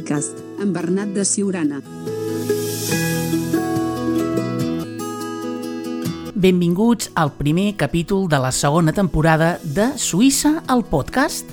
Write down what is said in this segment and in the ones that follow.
Podcast, amb Bernat de Siurana. Benvinguts al primer capítol de la segona temporada de Suïssa, el podcast.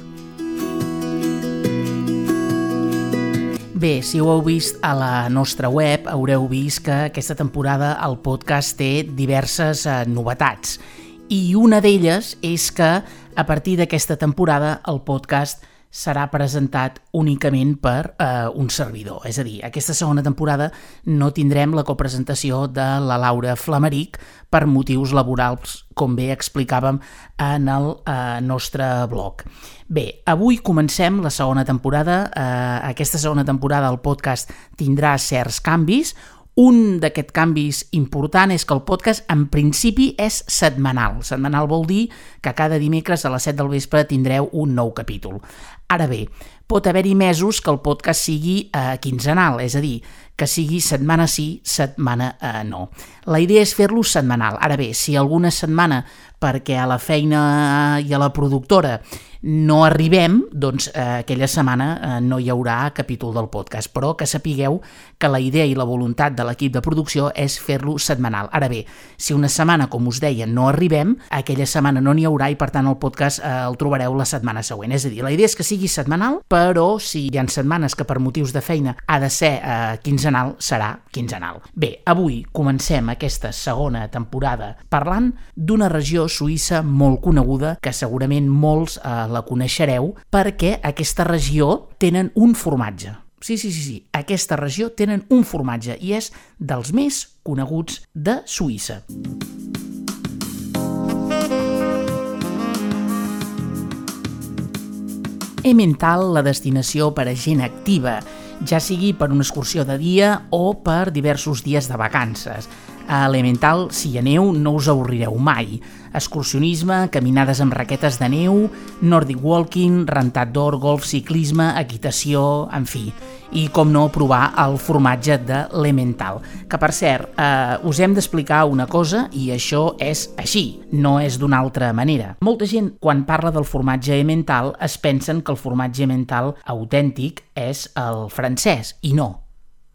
Bé, si ho heu vist a la nostra web, haureu vist que aquesta temporada el podcast té diverses eh, novetats. I una d'elles és que, a partir d'aquesta temporada, el podcast serà presentat únicament per eh, un servidor. És a dir, aquesta segona temporada no tindrem la copresentació de la Laura Flameric per motius laborals, com bé explicàvem en el eh, nostre blog. Bé, avui comencem la segona temporada. Eh, aquesta segona temporada el podcast tindrà certs canvis, un d'aquests canvis important és que el podcast en principi és setmanal. Setmanal vol dir que cada dimecres a les 7 del vespre tindreu un nou capítol. Ara bé, pot haver-hi mesos que el podcast sigui eh, quinzenal, és a dir, que sigui setmana sí, setmana eh, no. La idea és fer-lo setmanal. Ara bé, si alguna setmana perquè a la feina i a la productora no arribem, doncs eh, aquella setmana eh, no hi haurà capítol del podcast, però que sapigueu que la idea i la voluntat de l'equip de producció és fer-lo setmanal. Ara bé, si una setmana, com us deia, no arribem, aquella setmana no n'hi haurà i per tant el podcast eh, el trobareu la setmana següent. És a dir, la idea és que sigui setmanal, però si hi ha setmanes que per motius de feina ha de ser eh, quinzenal, serà quinzenal. Bé, avui comencem aquesta segona temporada parlant d'una regió suïssa molt coneguda que segurament molts eh, la coneixereu perquè aquesta regió tenen un formatge. Sí, sí, sí, sí, aquesta regió tenen un formatge i és dels més coneguts de Suïssa. Emmental, la destinació per a gent activa, ja sigui per una excursió de dia o per diversos dies de vacances. A Elemental, si hi aneu, no us avorrireu mai. Excursionisme, caminades amb raquetes de neu, Nordic Walking, rentat d'or, golf, ciclisme, equitació, en fi. I, com no, provar el formatge de l'Elemental. Que, per cert, eh, us hem d'explicar una cosa i això és així, no és d'una altra manera. Molta gent, quan parla del formatge Emmental, es pensen que el formatge Emmental autèntic és el francès, i no,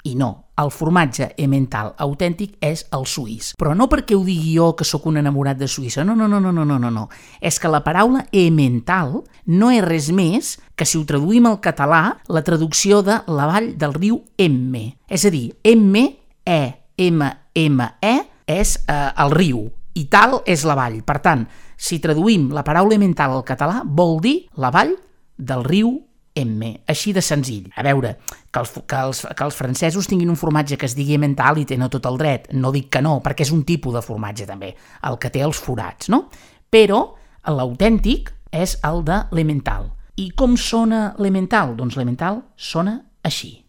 i no, el formatge emmental autèntic és el suís. Però no perquè ho digui jo que sóc un enamorat de Suïssa, no, no, no, no, no, no, no, no. És que la paraula emmental no és res més que si ho traduïm al català, la traducció de la vall del riu Emme. És a dir, Emme, E, M, M, E, és eh, el riu, i tal és la vall. Per tant, si traduïm la paraula emmental al català, vol dir la vall del riu M, així de senzill. A veure, que els, que, els, que els francesos tinguin un formatge que es digui mental i tenen tot el dret. No dic que no, perquè és un tipus de formatge també, el que té els forats, no? Però l'autèntic és el de l'emental. I com sona l'emental? Doncs l'emental sona així.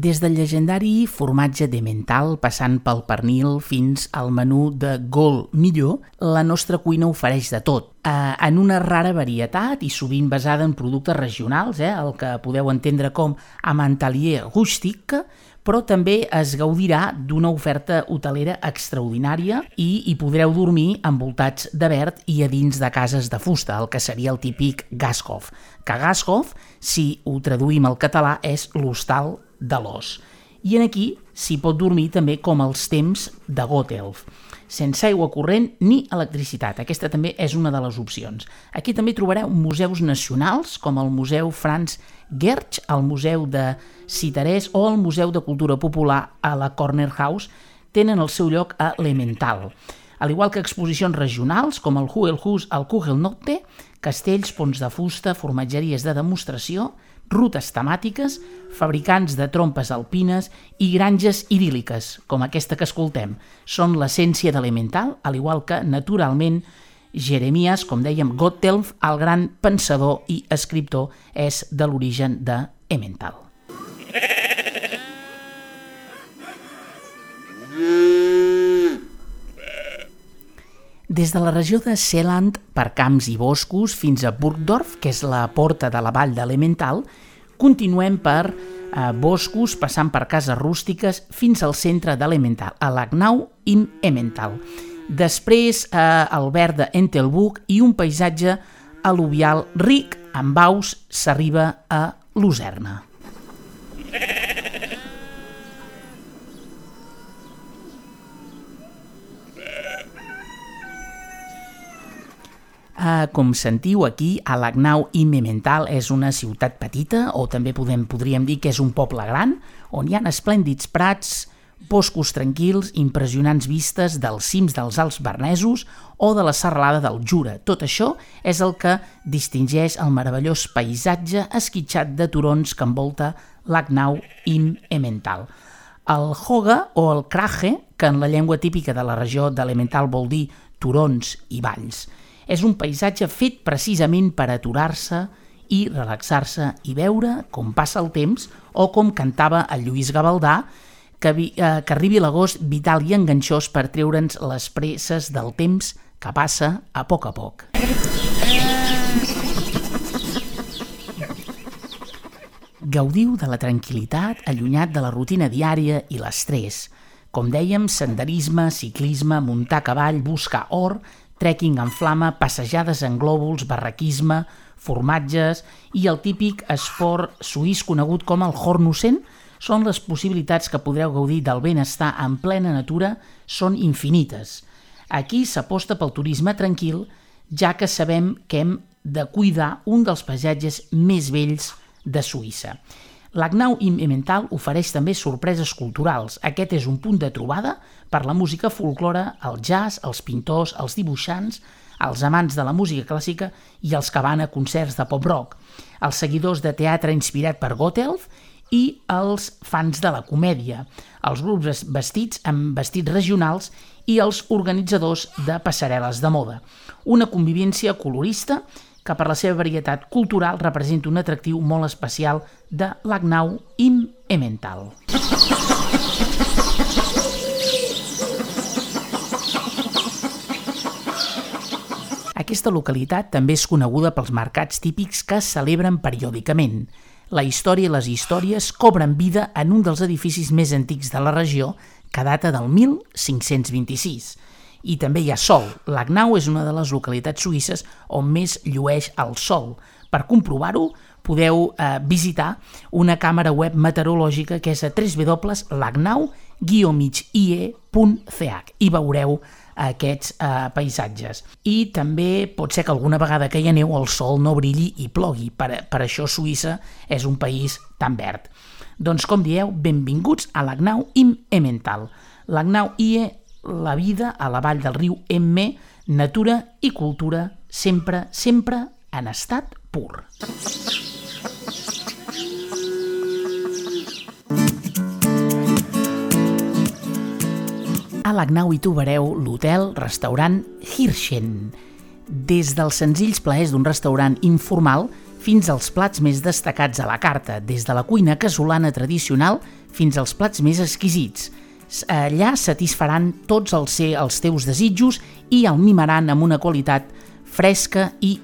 Des del llegendari formatge de mental, passant pel pernil fins al menú de Gol millor, la nostra cuina ofereix de tot, eh, en una rara varietat i sovint basada en productes regionals, eh, el que podeu entendre com amantalier rústic, però també es gaudirà d'una oferta hotelera extraordinària i hi podreu dormir envoltats de verd i a dins de cases de fusta, el que seria el típic Gashof. Que Gashof, si ho traduïm al català, és l'hostal de l'os. I en aquí s'hi pot dormir també com els temps de Gotelf, sense aigua corrent ni electricitat. Aquesta també és una de les opcions. Aquí també trobareu museus nacionals, com el Museu Franz Gertsch, el Museu de Citarès o el Museu de Cultura Popular a la Corner House, tenen el seu lloc a l'Emmental al igual que exposicions regionals com el Hugelhus al Kugelnotte, castells, ponts de fusta, formatgeries de demostració, rutes temàtiques, fabricants de trompes alpines i granges idíl·liques, com aquesta que escoltem. Són l'essència d'Elemental, al igual que, naturalment, Jeremias, com dèiem, Gotthelf, el gran pensador i escriptor, és de l'origen de Emmental. Des de la regió de Seeland, per camps i boscos, fins a Burgdorf, que és la porta de la vall d'Elemental, continuem per eh, boscos, passant per cases rústiques, fins al centre d'Elemental, a Lagnau im Emmental. Després, eh, el verd d'Entelbuch i un paisatge al·luvial ric amb aus s'arriba a Lucerna. Uh, com sentiu aquí, Alagnau i Memental és una ciutat petita, o també podem, podríem dir que és un poble gran, on hi ha esplèndids prats, boscos tranquils, impressionants vistes dels cims dels Alts Bernesos o de la serralada del Jura. Tot això és el que distingeix el meravellós paisatge esquitxat de turons que envolta l'Agnau im Emmental. El Hoga o el Kraje, que en la llengua típica de la regió d'Elemental vol dir turons i valls, és un paisatge fet precisament per aturar-se i relaxar-se i veure com passa el temps o com cantava el Lluís Gavaldà que, vi, eh, que arribi l'agost vital i enganxós per treure'ns les presses del temps que passa a poc a poc. Gaudiu de la tranquil·litat allunyat de la rutina diària i l'estrès. Com dèiem, senderisme, ciclisme, muntar a cavall, buscar or, trekking en flama, passejades en glòbuls, barraquisme, formatges i el típic esport suís conegut com el hornussen, són les possibilitats que podreu gaudir del benestar en plena natura són infinites. Aquí s'aposta pel turisme tranquil, ja que sabem que hem de cuidar un dels paisatges més vells de Suïssa. L'Agnau Immental ofereix també sorpreses culturals. Aquest és un punt de trobada per la música folclore, el jazz, els pintors, els dibuixants, els amants de la música clàssica i els que van a concerts de pop-rock, els seguidors de teatre inspirat per Gotthelf i els fans de la comèdia, els grups vestits amb vestits regionals i els organitzadors de passarel·les de moda. Una convivència colorista que per la seva varietat cultural representa un atractiu molt especial de l'Agnau im Emmental. Aquesta localitat també és coneguda pels mercats típics que es celebren periòdicament. La història i les històries cobren vida en un dels edificis més antics de la regió, que data del 1526, i també hi ha sol. Lagnau és una de les localitats suïsses on més llueix el sol. Per comprovar-ho, podeu eh, visitar una càmera web meteorològica que és a www.lagnau-ie.ch i veureu aquests eh, paisatges. I també pot ser que alguna vegada que hi aneu el sol no brilli i plogui, per, per això Suïssa és un país tan verd. Doncs com dieu, benvinguts a l'Agnau im Emmental. L'Agnau IE la vida a la vall del riu Emme, natura i cultura sempre, sempre en estat pur. A l'Agnau hi trobareu l'hotel restaurant Hirschen. Des dels senzills plaers d'un restaurant informal fins als plats més destacats a la carta, des de la cuina casolana tradicional fins als plats més exquisits – allà satisfaran tots els, els teus desitjos i el mimaran amb una qualitat fresca i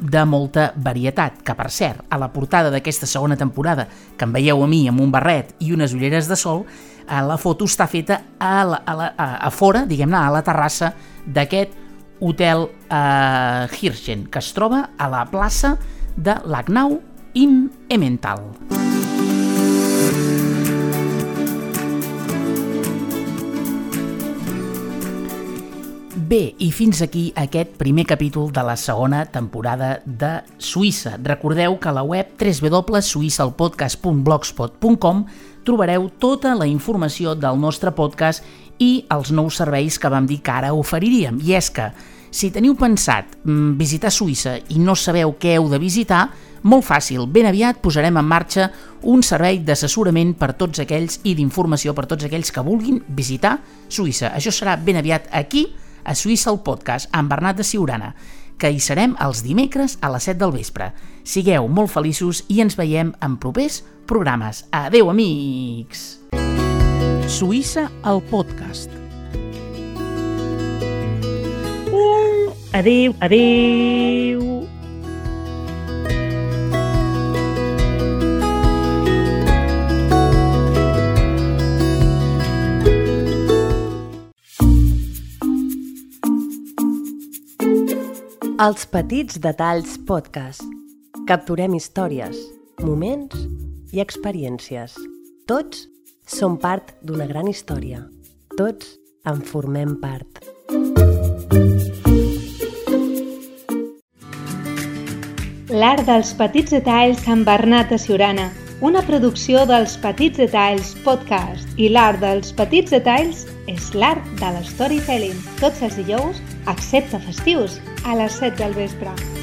de molta varietat, que per cert, a la portada d'aquesta segona temporada, que em veieu a mi amb un barret i unes ulleres de sol, eh, la foto està feta a, la, a, la, a, fora, diguem-ne, a la terrassa d'aquest hotel eh, Hirschen, que es troba a la plaça de Lagnau im Emmental. Bé, i fins aquí aquest primer capítol de la segona temporada de Suïssa. Recordeu que a la web www.suissalpodcast.blogspot.com trobareu tota la informació del nostre podcast i els nous serveis que vam dir que ara oferiríem. I és que Si teniu pensat mm, visitar Suïssa i no sabeu què heu de visitar, molt fàcil, ben aviat posarem en marxa un servei d'assessorament per tots aquells i d'informació per tots aquells que vulguin visitar Suïssa. Això serà ben aviat aquí, a Suïssa el podcast, amb Bernat de Siurana, que hi serem els dimecres a les 7 del vespre. Sigueu molt feliços i ens veiem en propers programes. Adeu, amics! Suïssa el podcast. Adéu, adéu. Els Petits Detalls Podcast. Capturem històries, moments i experiències. Tots som part d'una gran història. Tots en formem part. L'art dels petits detalls amb Bernat de Siurana, una producció dels Petits Detalls Podcast i l'art dels petits detalls és l'art de l'storytelling, tots els dijous, excepte festius, a les 7 del vespre.